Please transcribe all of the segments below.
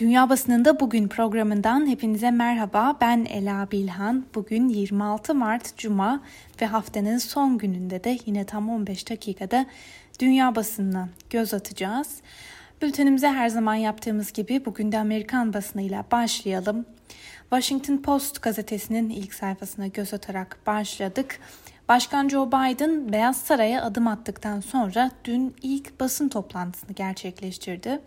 Dünya Basınında Bugün programından hepinize merhaba. Ben Ela Bilhan. Bugün 26 Mart Cuma ve haftanın son gününde de yine tam 15 dakikada dünya basınına göz atacağız. Bültenimize her zaman yaptığımız gibi bugün de Amerikan basınıyla başlayalım. Washington Post gazetesinin ilk sayfasına göz atarak başladık. Başkan Joe Biden Beyaz Saray'a adım attıktan sonra dün ilk basın toplantısını gerçekleştirdi.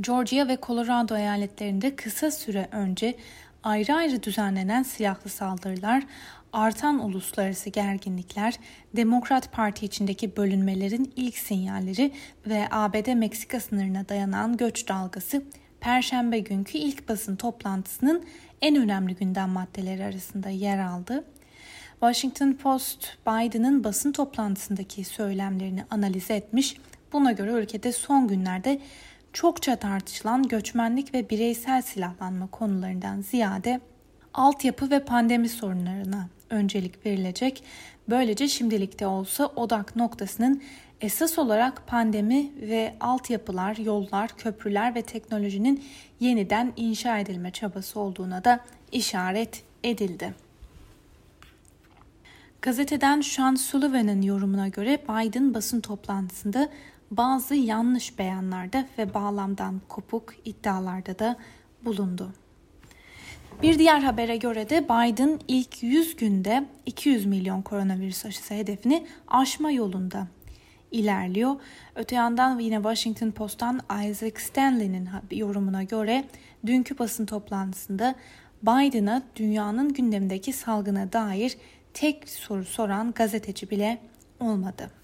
Georgia ve Colorado eyaletlerinde kısa süre önce ayrı ayrı düzenlenen silahlı saldırılar, artan uluslararası gerginlikler, Demokrat Parti içindeki bölünmelerin ilk sinyalleri ve ABD-Meksika sınırına dayanan göç dalgası Perşembe günkü ilk basın toplantısının en önemli gündem maddeleri arasında yer aldı. Washington Post, Biden'ın basın toplantısındaki söylemlerini analiz etmiş. Buna göre ülkede son günlerde çokça tartışılan göçmenlik ve bireysel silahlanma konularından ziyade altyapı ve pandemi sorunlarına öncelik verilecek. Böylece şimdilikte olsa odak noktasının esas olarak pandemi ve altyapılar, yollar, köprüler ve teknolojinin yeniden inşa edilme çabası olduğuna da işaret edildi. Gazeteden Sean Sullivan'ın yorumuna göre Biden basın toplantısında bazı yanlış beyanlarda ve bağlamdan kopuk iddialarda da bulundu. Bir diğer habere göre de Biden ilk 100 günde 200 milyon koronavirüs aşısı hedefini aşma yolunda ilerliyor. Öte yandan yine Washington Post'tan Isaac Stanley'nin yorumuna göre dünkü basın toplantısında Biden'a dünyanın gündemindeki salgına dair tek soru soran gazeteci bile olmadı.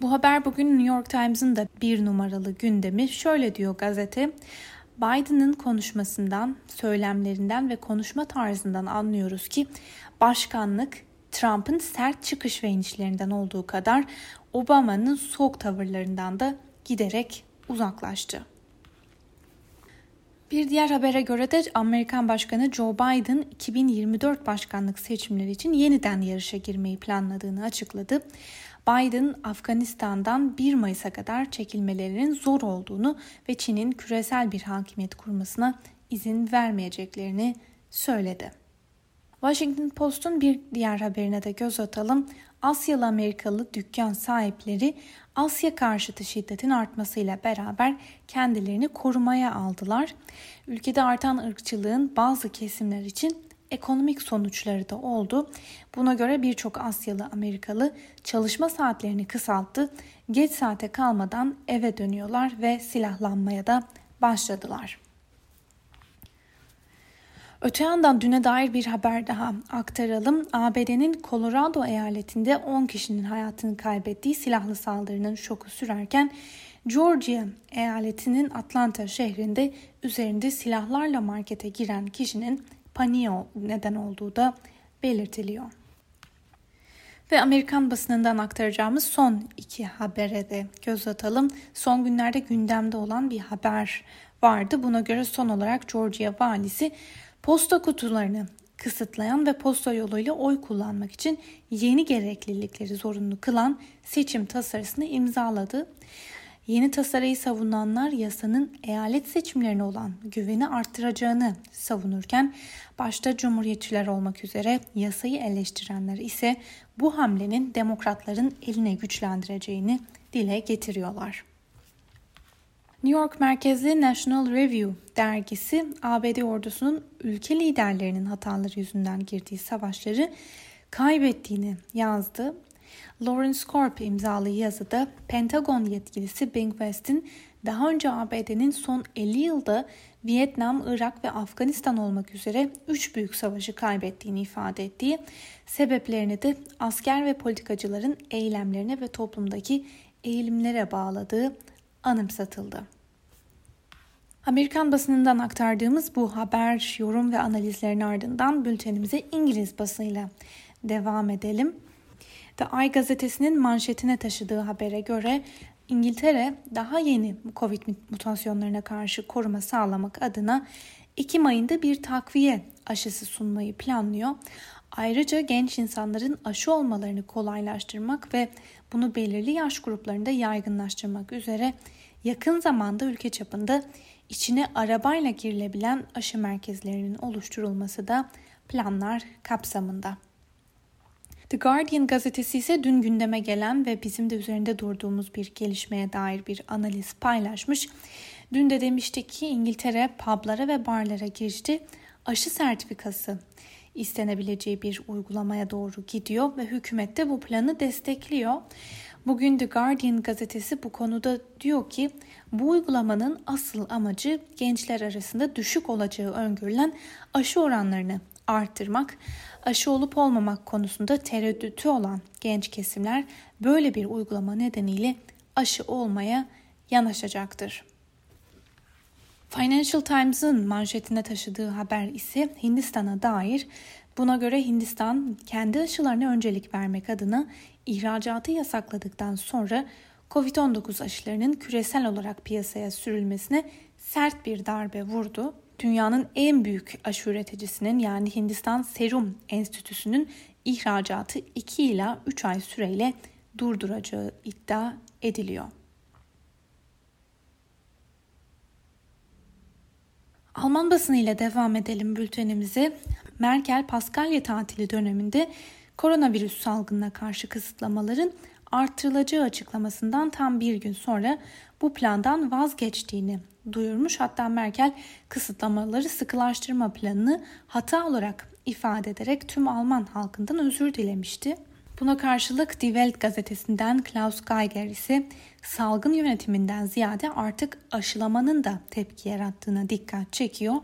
Bu haber bugün New York Times'ın da bir numaralı gündemi. Şöyle diyor gazete. Biden'ın konuşmasından, söylemlerinden ve konuşma tarzından anlıyoruz ki başkanlık Trump'ın sert çıkış ve inişlerinden olduğu kadar Obama'nın soğuk tavırlarından da giderek uzaklaştı. Bir diğer habere göre de Amerikan Başkanı Joe Biden 2024 başkanlık seçimleri için yeniden yarışa girmeyi planladığını açıkladı. Biden Afganistan'dan 1 Mayıs'a kadar çekilmelerinin zor olduğunu ve Çin'in küresel bir hakimiyet kurmasına izin vermeyeceklerini söyledi. Washington Post'un bir diğer haberine de göz atalım. Asyalı Amerikalı dükkan sahipleri Asya karşıtı şiddetin artmasıyla beraber kendilerini korumaya aldılar. Ülkede artan ırkçılığın bazı kesimler için ekonomik sonuçları da oldu. Buna göre birçok Asyalı Amerikalı çalışma saatlerini kısalttı. Geç saate kalmadan eve dönüyorlar ve silahlanmaya da başladılar. Öte yandan düne dair bir haber daha aktaralım. ABD'nin Colorado eyaletinde 10 kişinin hayatını kaybettiği silahlı saldırının şoku sürerken Georgia eyaletinin Atlanta şehrinde üzerinde silahlarla markete giren kişinin paniğe neden olduğu da belirtiliyor. Ve Amerikan basınından aktaracağımız son iki habere de göz atalım. Son günlerde gündemde olan bir haber vardı. Buna göre son olarak Georgia valisi posta kutularını kısıtlayan ve posta yoluyla oy kullanmak için yeni gereklilikleri zorunlu kılan seçim tasarısını imzaladı. Yeni tasarıyı savunanlar yasanın eyalet seçimlerine olan güveni arttıracağını savunurken başta cumhuriyetçiler olmak üzere yasayı eleştirenler ise bu hamlenin demokratların eline güçlendireceğini dile getiriyorlar. New York merkezli National Review dergisi ABD ordusunun ülke liderlerinin hataları yüzünden girdiği savaşları kaybettiğini yazdı. Lawrence Corp imzalı yazıda Pentagon yetkilisi Bing West'in daha önce ABD'nin son 50 yılda Vietnam, Irak ve Afganistan olmak üzere 3 büyük savaşı kaybettiğini ifade ettiği, sebeplerini de asker ve politikacıların eylemlerine ve toplumdaki eğilimlere bağladığı anımsatıldı. Amerikan basınından aktardığımız bu haber, yorum ve analizlerin ardından bültenimize İngiliz basınıyla devam edelim. The Eye gazetesinin manşetine taşıdığı habere göre İngiltere daha yeni Covid mutasyonlarına karşı koruma sağlamak adına Ekim ayında bir takviye aşısı sunmayı planlıyor. Ayrıca genç insanların aşı olmalarını kolaylaştırmak ve bunu belirli yaş gruplarında yaygınlaştırmak üzere yakın zamanda ülke çapında içine arabayla girilebilen aşı merkezlerinin oluşturulması da planlar kapsamında. The Guardian gazetesi ise dün gündeme gelen ve bizim de üzerinde durduğumuz bir gelişmeye dair bir analiz paylaşmış. Dün de demiştik ki İngiltere publara ve barlara girişti aşı sertifikası istenebileceği bir uygulamaya doğru gidiyor ve hükümet de bu planı destekliyor. Bugün The Guardian gazetesi bu konuda diyor ki bu uygulamanın asıl amacı gençler arasında düşük olacağı öngörülen aşı oranlarını arttırmak, aşı olup olmamak konusunda tereddütü olan genç kesimler böyle bir uygulama nedeniyle aşı olmaya yanaşacaktır. Financial Times'ın manşetine taşıdığı haber ise Hindistan'a dair. Buna göre Hindistan kendi aşılarına öncelik vermek adına ihracatı yasakladıktan sonra Covid-19 aşılarının küresel olarak piyasaya sürülmesine sert bir darbe vurdu. Dünyanın en büyük aşı üreticisinin yani Hindistan Serum Enstitüsü'nün ihracatı 2 ila 3 ay süreyle durduracağı iddia ediliyor. Alman basını ile devam edelim bültenimize. Merkel Paskalya tatili döneminde koronavirüs salgınına karşı kısıtlamaların artırılacağı açıklamasından tam bir gün sonra bu plandan vazgeçtiğini duyurmuş. Hatta Merkel kısıtlamaları sıkılaştırma planını hata olarak ifade ederek tüm Alman halkından özür dilemişti. Buna karşılık Die Welt gazetesinden Klaus Geiger ise salgın yönetiminden ziyade artık aşılamanın da tepki yarattığına dikkat çekiyor.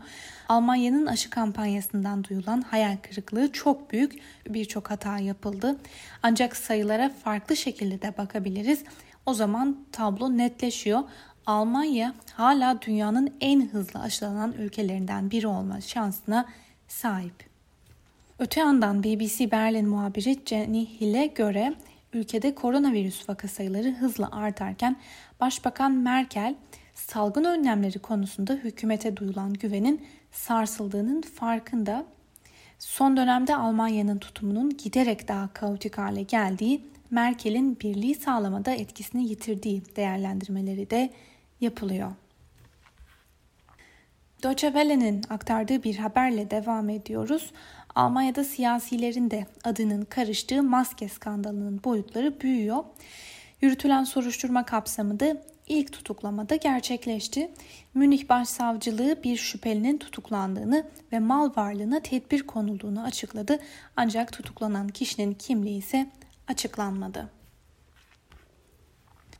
Almanya'nın aşı kampanyasından duyulan hayal kırıklığı çok büyük, birçok hata yapıldı. Ancak sayılara farklı şekilde de bakabiliriz. O zaman tablo netleşiyor. Almanya hala dünyanın en hızlı aşılanan ülkelerinden biri olma şansına sahip. Öte yandan BBC Berlin muhabiri Jenny Hill'e göre ülkede koronavirüs vaka sayıları hızla artarken Başbakan Merkel salgın önlemleri konusunda hükümete duyulan güvenin sarsıldığının farkında. Son dönemde Almanya'nın tutumunun giderek daha kaotik hale geldiği, Merkel'in birliği sağlamada etkisini yitirdiği değerlendirmeleri de yapılıyor. Deutsche Welle'nin aktardığı bir haberle devam ediyoruz. Almanya'da siyasilerin de adının karıştığı maske skandalının boyutları büyüyor. Yürütülen soruşturma kapsamında ilk tutuklamada gerçekleşti. Münih Başsavcılığı bir şüphelinin tutuklandığını ve mal varlığına tedbir konulduğunu açıkladı. Ancak tutuklanan kişinin kimliği ise açıklanmadı.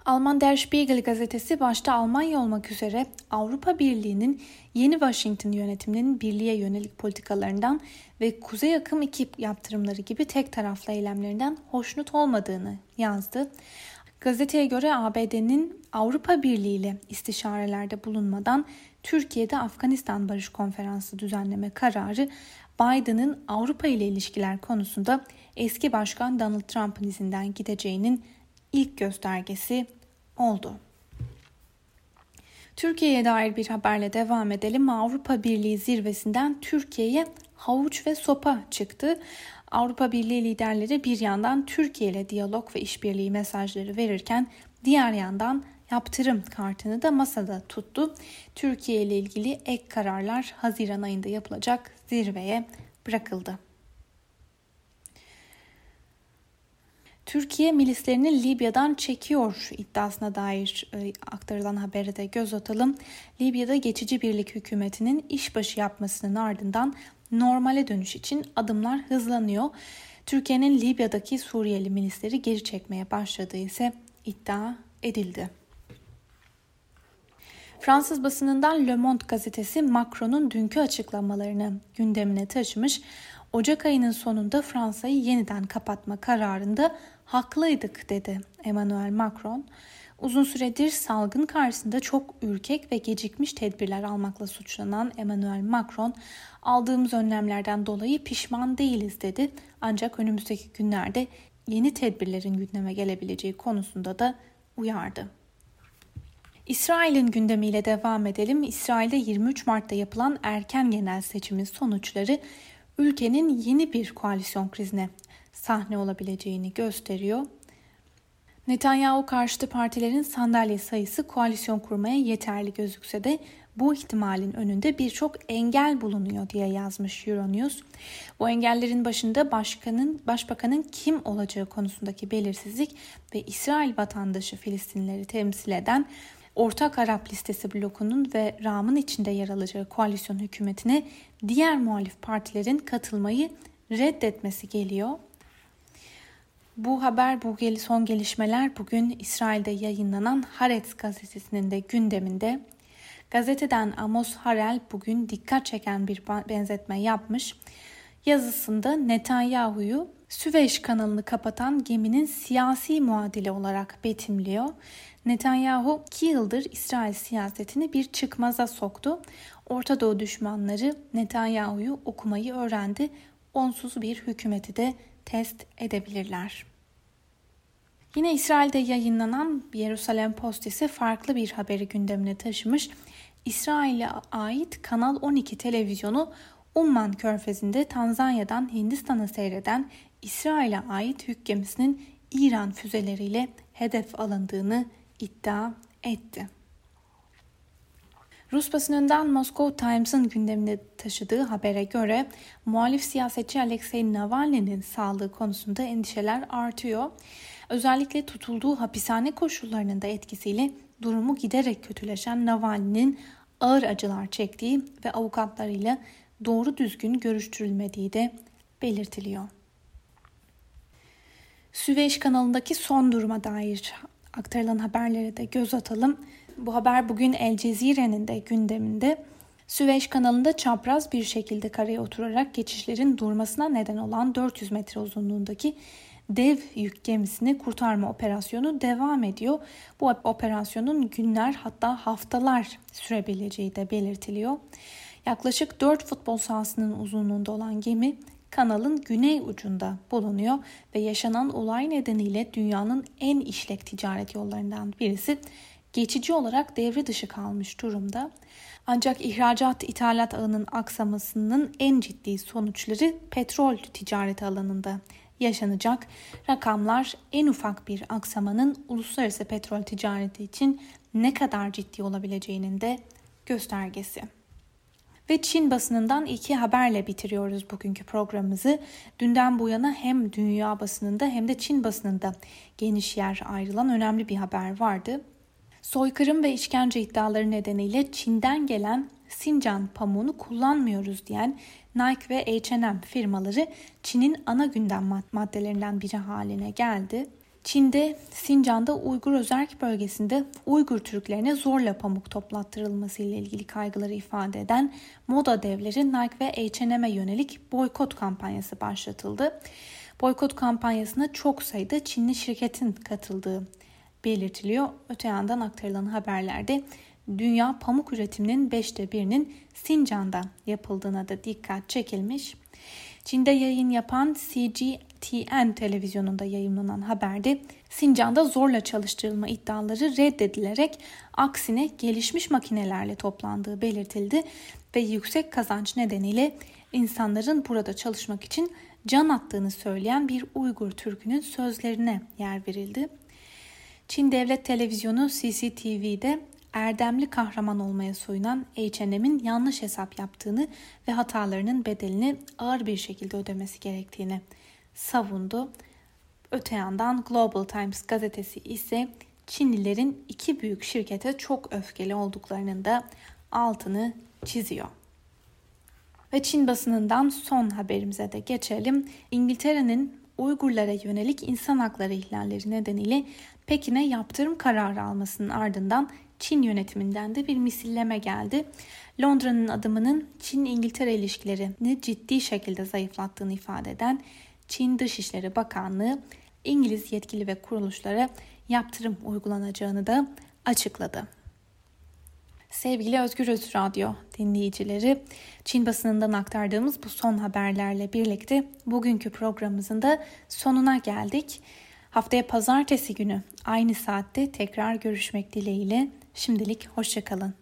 Alman Der Spiegel gazetesi başta Almanya olmak üzere Avrupa Birliği'nin yeni Washington yönetiminin birliğe yönelik politikalarından ve Kuzey Akım 2 yaptırımları gibi tek taraflı eylemlerinden hoşnut olmadığını yazdı. Gazeteye göre ABD'nin Avrupa Birliği ile istişarelerde bulunmadan Türkiye'de Afganistan Barış Konferansı düzenleme kararı Biden'ın Avrupa ile ilişkiler konusunda eski başkan Donald Trump'ın izinden gideceğinin ilk göstergesi oldu. Türkiye'ye dair bir haberle devam edelim. Avrupa Birliği zirvesinden Türkiye'ye havuç ve sopa çıktı. Avrupa Birliği liderleri bir yandan Türkiye ile diyalog ve işbirliği mesajları verirken diğer yandan yaptırım kartını da masada tuttu. Türkiye ile ilgili ek kararlar Haziran ayında yapılacak zirveye bırakıldı. Türkiye milislerini Libya'dan çekiyor iddiasına dair e, aktarılan habere de göz atalım. Libya'da geçici birlik hükümetinin işbaşı yapmasının ardından normale dönüş için adımlar hızlanıyor. Türkiye'nin Libya'daki Suriyeli milisleri geri çekmeye başladığı ise iddia edildi. Fransız basınından Le Monde gazetesi Macron'un dünkü açıklamalarını gündemine taşımış. Ocak ayının sonunda Fransa'yı yeniden kapatma kararında haklıydık dedi Emmanuel Macron. Uzun süredir salgın karşısında çok ürkek ve gecikmiş tedbirler almakla suçlanan Emmanuel Macron, aldığımız önlemlerden dolayı pişman değiliz dedi. Ancak önümüzdeki günlerde yeni tedbirlerin gündeme gelebileceği konusunda da uyardı. İsrail'in gündemiyle devam edelim. İsrail'de 23 Mart'ta yapılan erken genel seçimin sonuçları ülkenin yeni bir koalisyon krizine sahne olabileceğini gösteriyor. Netanyahu karşıtı partilerin sandalye sayısı koalisyon kurmaya yeterli gözükse de bu ihtimalin önünde birçok engel bulunuyor diye yazmış Euronews. Bu engellerin başında başkanın, başbakanın kim olacağı konusundaki belirsizlik ve İsrail vatandaşı Filistinleri temsil eden Ortak Arap Listesi blokunun ve RAM'ın içinde yer alacağı koalisyon hükümetine diğer muhalif partilerin katılmayı reddetmesi geliyor. Bu haber, bu son gelişmeler bugün İsrail'de yayınlanan Haaretz gazetesinin de gündeminde. Gazeteden Amos Harel bugün dikkat çeken bir benzetme yapmış. Yazısında Netanyahu'yu Süveyş kanalını kapatan geminin siyasi muadili olarak betimliyor. Netanyahu iki yıldır İsrail siyasetini bir çıkmaza soktu. Orta Doğu düşmanları Netanyahu'yu okumayı öğrendi. Onsuz bir hükümeti de test edebilirler. Yine İsrail'de yayınlanan Yerusalem Post ise farklı bir haberi gündemine taşımış. İsrail'e ait Kanal 12 televizyonu Umman Körfezi'nde Tanzanya'dan Hindistan'a seyreden İsrail'e ait yük gemisinin İran füzeleriyle hedef alındığını iddia etti. Rus basınından Moscow Times'ın gündemine taşıdığı habere göre muhalif siyasetçi Alexei Navalny'nin sağlığı konusunda endişeler artıyor. Özellikle tutulduğu hapishane koşullarının da etkisiyle durumu giderek kötüleşen Navalny'nin ağır acılar çektiği ve avukatlarıyla doğru düzgün görüştürülmediği de belirtiliyor. Süveyş kanalındaki son duruma dair aktarılan haberlere de göz atalım. Bu haber bugün El Cezire'nin de gündeminde. Süveyş kanalında çapraz bir şekilde karaya oturarak geçişlerin durmasına neden olan 400 metre uzunluğundaki dev yük gemisini kurtarma operasyonu devam ediyor. Bu operasyonun günler hatta haftalar sürebileceği de belirtiliyor. Yaklaşık 4 futbol sahasının uzunluğunda olan gemi kanalın güney ucunda bulunuyor ve yaşanan olay nedeniyle dünyanın en işlek ticaret yollarından birisi geçici olarak devre dışı kalmış durumda. Ancak ihracat ithalat ağının aksamasının en ciddi sonuçları petrol ticareti alanında yaşanacak. Rakamlar en ufak bir aksamanın uluslararası petrol ticareti için ne kadar ciddi olabileceğinin de göstergesi. Ve Çin basınından iki haberle bitiriyoruz bugünkü programımızı. Dünden bu yana hem dünya basınında hem de Çin basınında geniş yer ayrılan önemli bir haber vardı. Soykırım ve işkence iddiaları nedeniyle Çin'den gelen Sincan pamuğunu kullanmıyoruz diyen Nike ve H&M firmaları Çin'in ana gündem maddelerinden biri haline geldi. Çin'de Sincan'da Uygur Özerk bölgesinde Uygur Türklerine zorla pamuk toplattırılması ile ilgili kaygıları ifade eden moda devleri Nike ve H&M'e yönelik boykot kampanyası başlatıldı. Boykot kampanyasına çok sayıda Çinli şirketin katıldığı belirtiliyor. Öte yandan aktarılan haberlerde dünya pamuk üretiminin beşte birinin Sincan'da yapıldığına da dikkat çekilmiş. Çin'de yayın yapan CGTN televizyonunda yayınlanan haberde Sincan'da zorla çalıştırılma iddiaları reddedilerek aksine gelişmiş makinelerle toplandığı belirtildi ve yüksek kazanç nedeniyle insanların burada çalışmak için can attığını söyleyen bir Uygur Türk'ünün sözlerine yer verildi. Çin Devlet Televizyonu CCTV'de erdemli kahraman olmaya soyunan H&M'in yanlış hesap yaptığını ve hatalarının bedelini ağır bir şekilde ödemesi gerektiğini savundu. Öte yandan Global Times gazetesi ise Çinlilerin iki büyük şirkete çok öfkeli olduklarının da altını çiziyor. Ve Çin basınından son haberimize de geçelim. İngiltere'nin Uygurlara yönelik insan hakları ihlalleri nedeniyle Pekin'e yaptırım kararı almasının ardından Çin yönetiminden de bir misilleme geldi. Londra'nın adımının Çin-İngiltere ilişkilerini ciddi şekilde zayıflattığını ifade eden Çin Dışişleri Bakanlığı İngiliz yetkili ve kuruluşlara yaptırım uygulanacağını da açıkladı. Sevgili Özgür Öz Radyo dinleyicileri, Çin basınından aktardığımız bu son haberlerle birlikte bugünkü programımızın da sonuna geldik. Haftaya pazartesi günü aynı saatte tekrar görüşmek dileğiyle şimdilik hoşçakalın.